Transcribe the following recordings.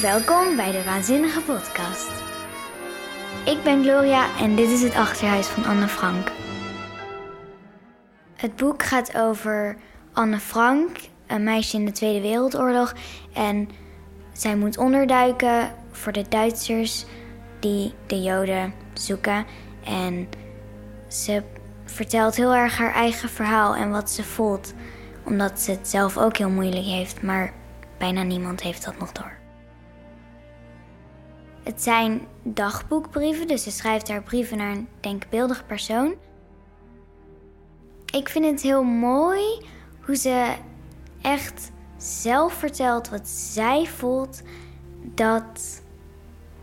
Welkom bij de Waanzinnige Podcast. Ik ben Gloria en dit is het achterhuis van Anne Frank. Het boek gaat over Anne Frank, een meisje in de Tweede Wereldoorlog. En zij moet onderduiken voor de Duitsers die de Joden zoeken. En ze vertelt heel erg haar eigen verhaal en wat ze voelt. Omdat ze het zelf ook heel moeilijk heeft, maar bijna niemand heeft dat nog door. Het zijn dagboekbrieven, dus ze schrijft haar brieven naar een denkbeeldig persoon. Ik vind het heel mooi hoe ze echt zelf vertelt wat zij voelt. Dat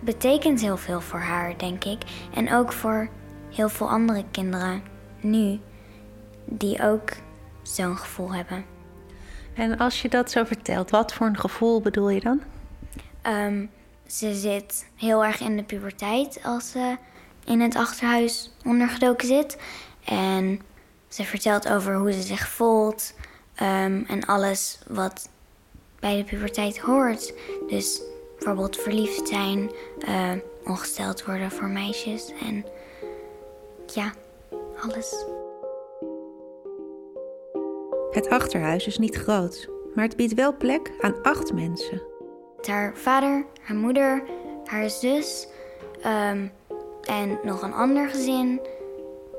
betekent heel veel voor haar, denk ik. En ook voor heel veel andere kinderen nu, die ook zo'n gevoel hebben. En als je dat zo vertelt, wat voor een gevoel bedoel je dan? Um, ze zit heel erg in de puberteit als ze in het achterhuis ondergedoken zit. En ze vertelt over hoe ze zich voelt um, en alles wat bij de puberteit hoort. Dus bijvoorbeeld verliefd zijn, uh, ongesteld worden voor meisjes en ja, alles. Het achterhuis is niet groot, maar het biedt wel plek aan acht mensen. Haar vader, haar moeder, haar zus um, en nog een ander gezin.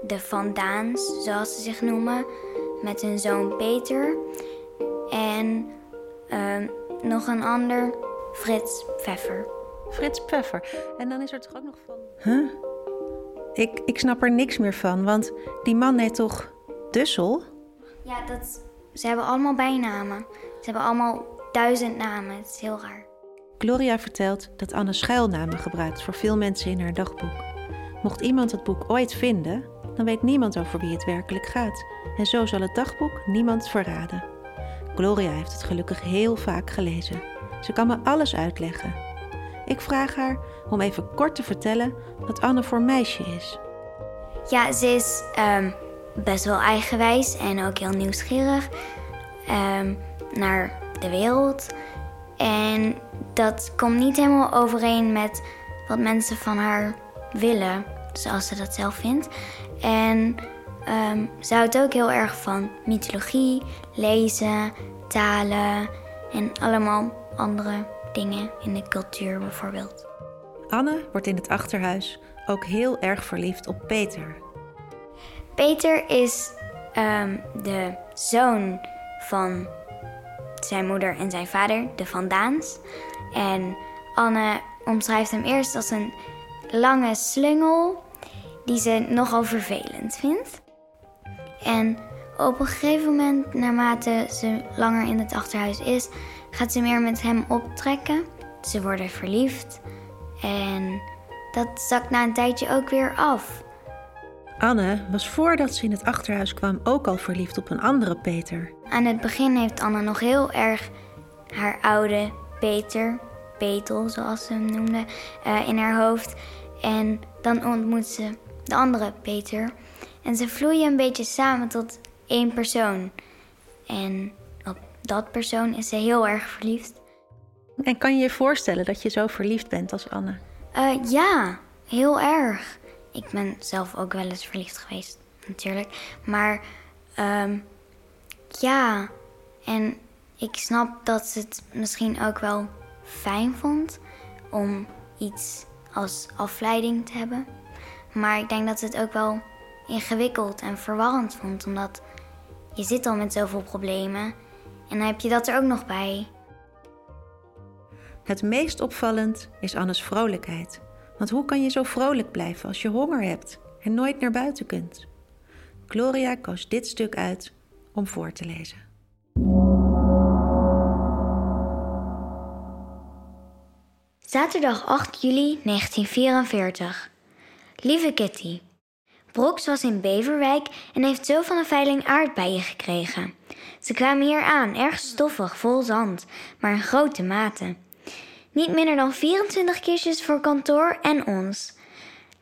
De Van Daans, zoals ze zich noemen, met hun zoon Peter. En um, nog een ander, Frits Pfeffer. Frits Pfeffer. En dan is er toch ook nog van... Huh? Ik, ik snap er niks meer van, want die man heet toch Dussel? Ja, dat, ze hebben allemaal bijnamen. Ze hebben allemaal duizend namen. Het is heel raar. Gloria vertelt dat Anne schuilnamen gebruikt voor veel mensen in haar dagboek. Mocht iemand het boek ooit vinden, dan weet niemand over wie het werkelijk gaat. En zo zal het dagboek niemand verraden. Gloria heeft het gelukkig heel vaak gelezen. Ze kan me alles uitleggen. Ik vraag haar om even kort te vertellen wat Anne voor meisje is. Ja, ze is um, best wel eigenwijs en ook heel nieuwsgierig um, naar de wereld. En dat komt niet helemaal overeen met wat mensen van haar willen, zoals ze dat zelf vindt. En um, ze houdt ook heel erg van mythologie, lezen, talen en allemaal andere dingen in de cultuur bijvoorbeeld. Anne wordt in het achterhuis ook heel erg verliefd op Peter. Peter is um, de zoon van zijn moeder en zijn vader, de Van Daans. En Anne omschrijft hem eerst als een lange slungel die ze nogal vervelend vindt. En op een gegeven moment, naarmate ze langer in het achterhuis is, gaat ze meer met hem optrekken. Ze worden verliefd en dat zakt na een tijdje ook weer af. Anne was voordat ze in het achterhuis kwam ook al verliefd op een andere Peter. Aan het begin heeft Anne nog heel erg haar oude Peter, Petel zoals ze hem noemde, uh, in haar hoofd. En dan ontmoet ze de andere Peter. En ze vloeien een beetje samen tot één persoon. En op dat persoon is ze heel erg verliefd. En kan je je voorstellen dat je zo verliefd bent als Anne? Uh, ja, heel erg. Ik ben zelf ook wel eens verliefd geweest, natuurlijk. Maar um, ja, en ik snap dat ze het misschien ook wel fijn vond om iets als afleiding te hebben. Maar ik denk dat ze het ook wel ingewikkeld en verwarrend vond, omdat je zit al met zoveel problemen en dan heb je dat er ook nog bij. Het meest opvallend is Annes vrolijkheid. Want hoe kan je zo vrolijk blijven als je honger hebt en nooit naar buiten kunt? Gloria koos dit stuk uit om voor te lezen. Zaterdag 8 juli 1944. Lieve Kitty, Brox was in Beverwijk en heeft zo van de veiling aardbeien gekregen. Ze kwamen hier aan, erg stoffig, vol zand, maar in grote mate. Niet minder dan 24 kistjes voor kantoor en ons.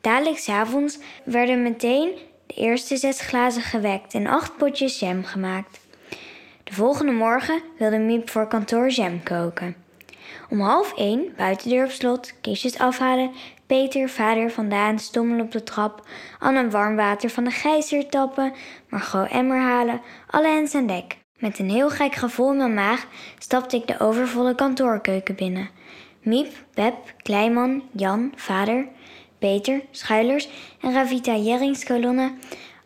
Dadelijk s'avonds werden meteen de eerste zes glazen gewekt en acht potjes jam gemaakt. De volgende morgen wilde Miep voor kantoor jam koken. Om half één, buitendeur op slot, kistjes afhalen, Peter, vader vandaan, stommelen op de trap, Anne warm water van de gijzer tappen, Margot emmer halen, alle hens aan dek. Met een heel gek gevoel in mijn maag stapte ik de overvolle kantoorkeuken binnen. Miep, Beb, Kleiman, Jan, vader, Peter, Schuilers en Ravita Jerringskolonne.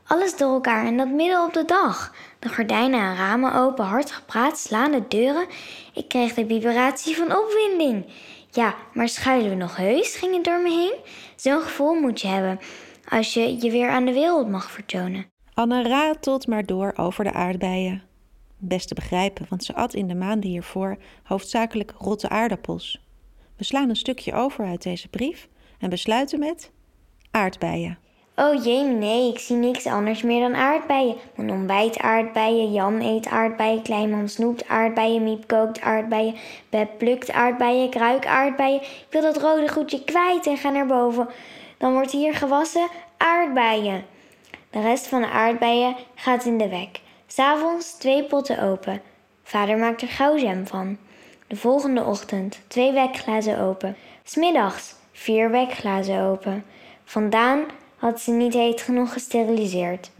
Alles door elkaar en dat midden op de dag. De gordijnen en ramen open, hard gepraat, slaande deuren. Ik kreeg de vibratie van opwinding. Ja, maar schuilen we nog heus? ging het door me heen. Zo'n gevoel moet je hebben als je je weer aan de wereld mag vertonen. Anne ratelt maar door over de aardbeien. Best te begrijpen, want ze at in de maanden hiervoor hoofdzakelijk rotte aardappels. We slaan een stukje over uit deze brief en besluiten met aardbeien. Oh jee, nee, ik zie niks anders meer dan aardbeien. Mijn ontbijt aardbeien, Jan eet aardbeien, Kleinman snoept aardbeien, Miep kookt aardbeien, Beb plukt aardbeien, Kruik aardbeien. Ik wil dat rode goedje kwijt en ga naar boven. Dan wordt hier gewassen aardbeien. De rest van de aardbeien gaat in de wek. S'avonds twee potten open. Vader maakt er gauw van. De volgende ochtend twee wekglazen open. Smiddags vier wekglazen open. Vandaan had ze niet heet genoeg gesteriliseerd.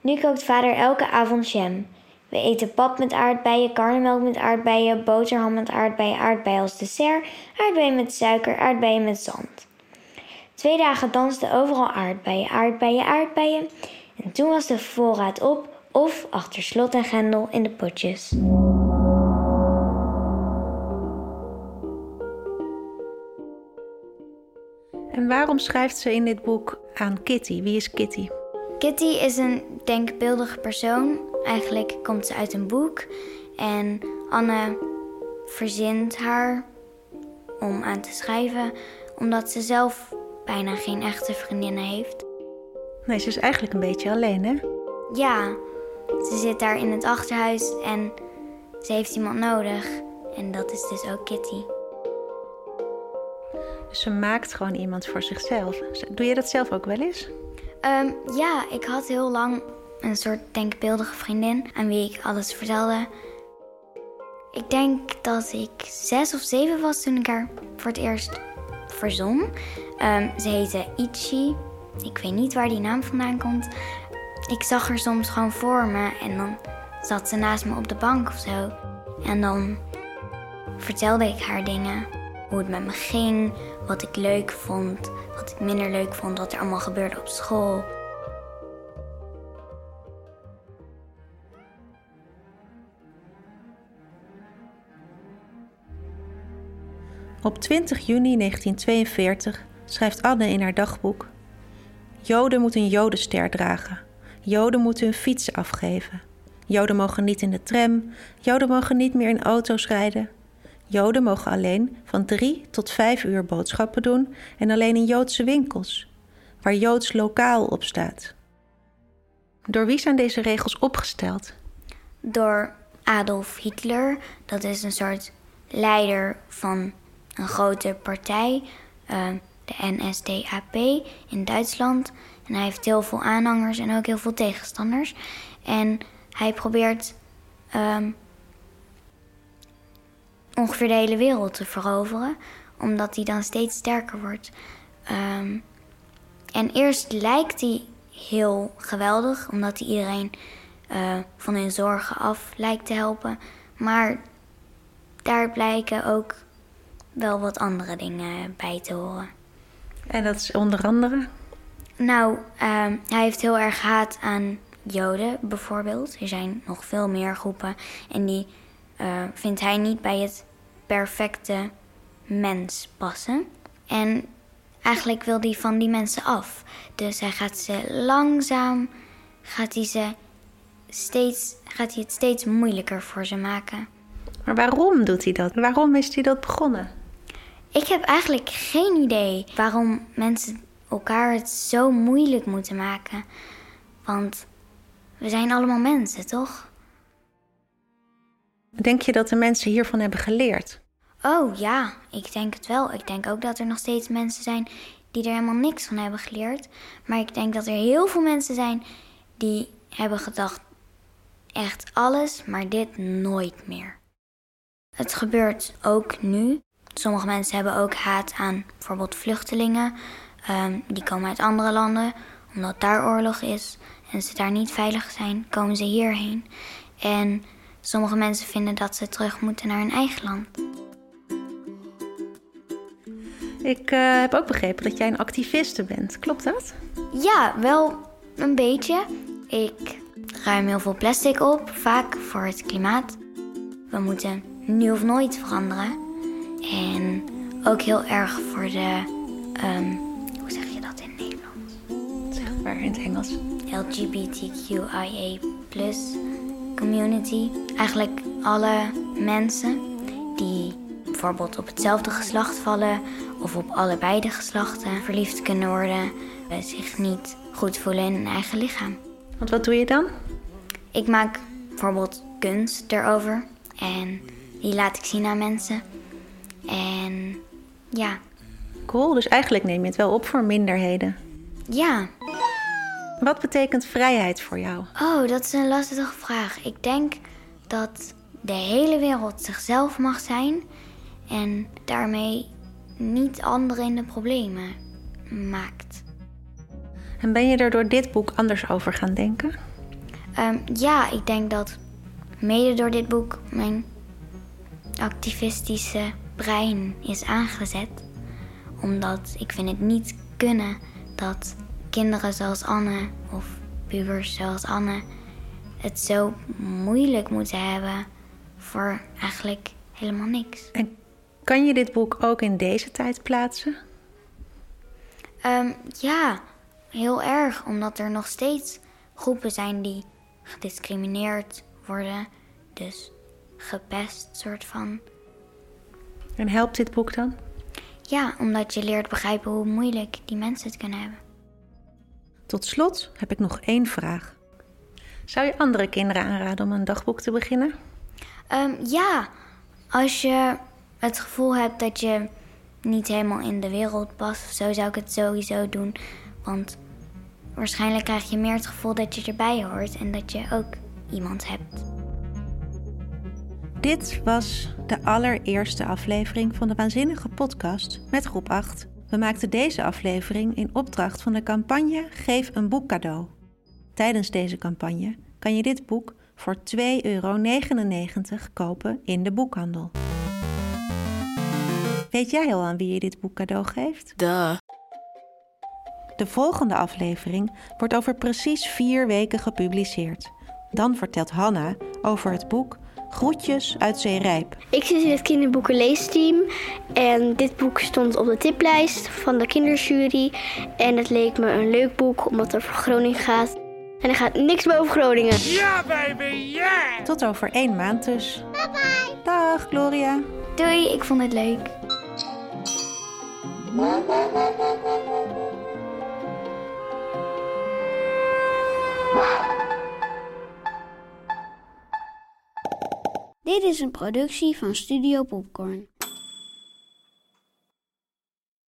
Nu kookt vader elke avond jam. We eten pap met aardbeien, karnemelk met aardbeien, boterham met aardbeien, aardbeien als dessert, aardbeien met suiker, aardbeien met zand. Twee dagen dansten overal aardbeien, aardbeien, aardbeien. En toen was de voorraad op of achter slot en grendel in de potjes. En waarom schrijft ze in dit boek aan Kitty? Wie is Kitty? Kitty is een denkbeeldige persoon. Eigenlijk komt ze uit een boek. En Anne verzint haar om aan te schrijven, omdat ze zelf bijna geen echte vriendinnen heeft. Nee, ze is eigenlijk een beetje alleen, hè? Ja, ze zit daar in het achterhuis en ze heeft iemand nodig. En dat is dus ook Kitty. Ze maakt gewoon iemand voor zichzelf. Doe je dat zelf ook wel eens? Ehm, ja, ik had heel lang een soort denkbeeldige vriendin aan wie ik alles vertelde. Ik denk dat ik zes of zeven was toen ik haar voor het eerst verzon. Ehm, ze heette Ichi. Ik weet niet waar die naam vandaan komt. Ik zag haar soms gewoon voor me en dan zat ze naast me op de bank of zo. En dan vertelde ik haar dingen. Hoe het met me ging, wat ik leuk vond, wat ik minder leuk vond, wat er allemaal gebeurde op school. Op 20 juni 1942 schrijft Anne in haar dagboek: Joden moeten een jodenster dragen. Joden moeten hun fietsen afgeven. Joden mogen niet in de tram. Joden mogen niet meer in auto's rijden. Joden mogen alleen van drie tot vijf uur boodschappen doen en alleen in Joodse winkels, waar Joods lokaal op staat. Door wie zijn deze regels opgesteld? Door Adolf Hitler, dat is een soort leider van een grote partij, uh, de NSDAP in Duitsland. En hij heeft heel veel aanhangers en ook heel veel tegenstanders. En hij probeert um, ongeveer de hele wereld te veroveren, omdat hij dan steeds sterker wordt. Um, en eerst lijkt hij heel geweldig, omdat hij iedereen uh, van hun zorgen af lijkt te helpen. Maar daar blijken ook wel wat andere dingen bij te horen. En dat is onder andere? Nou, um, hij heeft heel erg haat aan Joden bijvoorbeeld. Er zijn nog veel meer groepen. En die uh, vindt hij niet bij het perfecte mens passen. En eigenlijk wil hij van die mensen af. Dus hij gaat ze langzaam, gaat hij, ze steeds, gaat hij het steeds moeilijker voor ze maken. Maar waarom doet hij dat? Waarom is hij dat begonnen? Ik heb eigenlijk geen idee waarom mensen elkaar het zo moeilijk moeten maken. Want we zijn allemaal mensen, toch? Denk je dat de mensen hiervan hebben geleerd? Oh ja, ik denk het wel. Ik denk ook dat er nog steeds mensen zijn die er helemaal niks van hebben geleerd. Maar ik denk dat er heel veel mensen zijn die hebben gedacht: echt alles, maar dit nooit meer. Het gebeurt ook nu. Sommige mensen hebben ook haat aan bijvoorbeeld vluchtelingen. Ehm, die komen uit andere landen, omdat daar oorlog is en ze daar niet veilig zijn, komen ze hierheen. En sommige mensen vinden dat ze terug moeten naar hun eigen land. Ik eh, heb ook begrepen dat jij een activiste bent. Klopt dat? Ja, wel een beetje. Ik ruim heel veel plastic op, vaak voor het klimaat. We moeten nu of nooit veranderen. En ook heel erg voor de. ehm, hoe zeg je dat in het Nederlands? Zeg maar in het Engels. LGBTQIA community. Eigenlijk alle mensen die bijvoorbeeld op hetzelfde geslacht vallen of op allebei de geslachten verliefd kunnen worden, eh, zich niet goed voelen in hun eigen lichaam. Want wat doe je dan? Ik maak bijvoorbeeld kunst erover en die laat ik zien aan mensen. En ja, Cool, dus eigenlijk neem je het wel op voor minderheden. ja. Wat betekent vrijheid voor jou? Oh, dat is een lastige vraag. Ik denk dat de hele wereld zichzelf mag zijn en daarmee niet anderen in de problemen maakt. En ben je er door dit boek anders over gaan denken? Ehm, ja, ik denk dat mede door dit boek mijn activistische brein is aangezet. Omdat ik vind het niet kunnen dat kinderen zoals Anne of pubers zoals Anne het zo moeilijk moeten hebben voor eigenlijk helemaal niks. En kan je dit boek ook in deze tijd plaatsen? Ehm, ja, heel erg, omdat er nog steeds groepen zijn die gediscrimineerd worden, dus gepest soort van. En helpt dit boek dan? Ja, omdat je leert begrijpen hoe moeilijk die mensen het kunnen hebben. Tot slot heb ik nog één vraag. Zou je andere kinderen aanraden om een dagboek te beginnen? Ehm, ja, als je het gevoel hebt dat je niet helemaal in de wereld past, of zo zou ik het sowieso doen. Want waarschijnlijk krijg je meer het gevoel dat je erbij hoort en dat je ook iemand hebt. Dit was de allereerste aflevering van de Waanzinnige Podcast met groep 8. We maakten deze aflevering in opdracht van de campagne Geef een boek cadeau. Tijdens deze campagne kan je dit boek voor 2,99 euro kopen in de boekhandel. Weet jij al aan wie je dit boek cadeau geeft? Duh. De volgende aflevering wordt over precies vier weken gepubliceerd. Dan vertelt Hanna over het boek Groetjes uit Zeerijp. Ik zit in het kinderboekenleesteam en dit boek stond op de tiplijst van de kinderjury. En het leek me een leuk boek omdat het over Groningen gaat. En er gaat niks boven Groningen. Tot over één maand dus. Bye bye. Dag Gloria. Doei, ik vond het leuk. Dit is een productie van Studio Popcorn.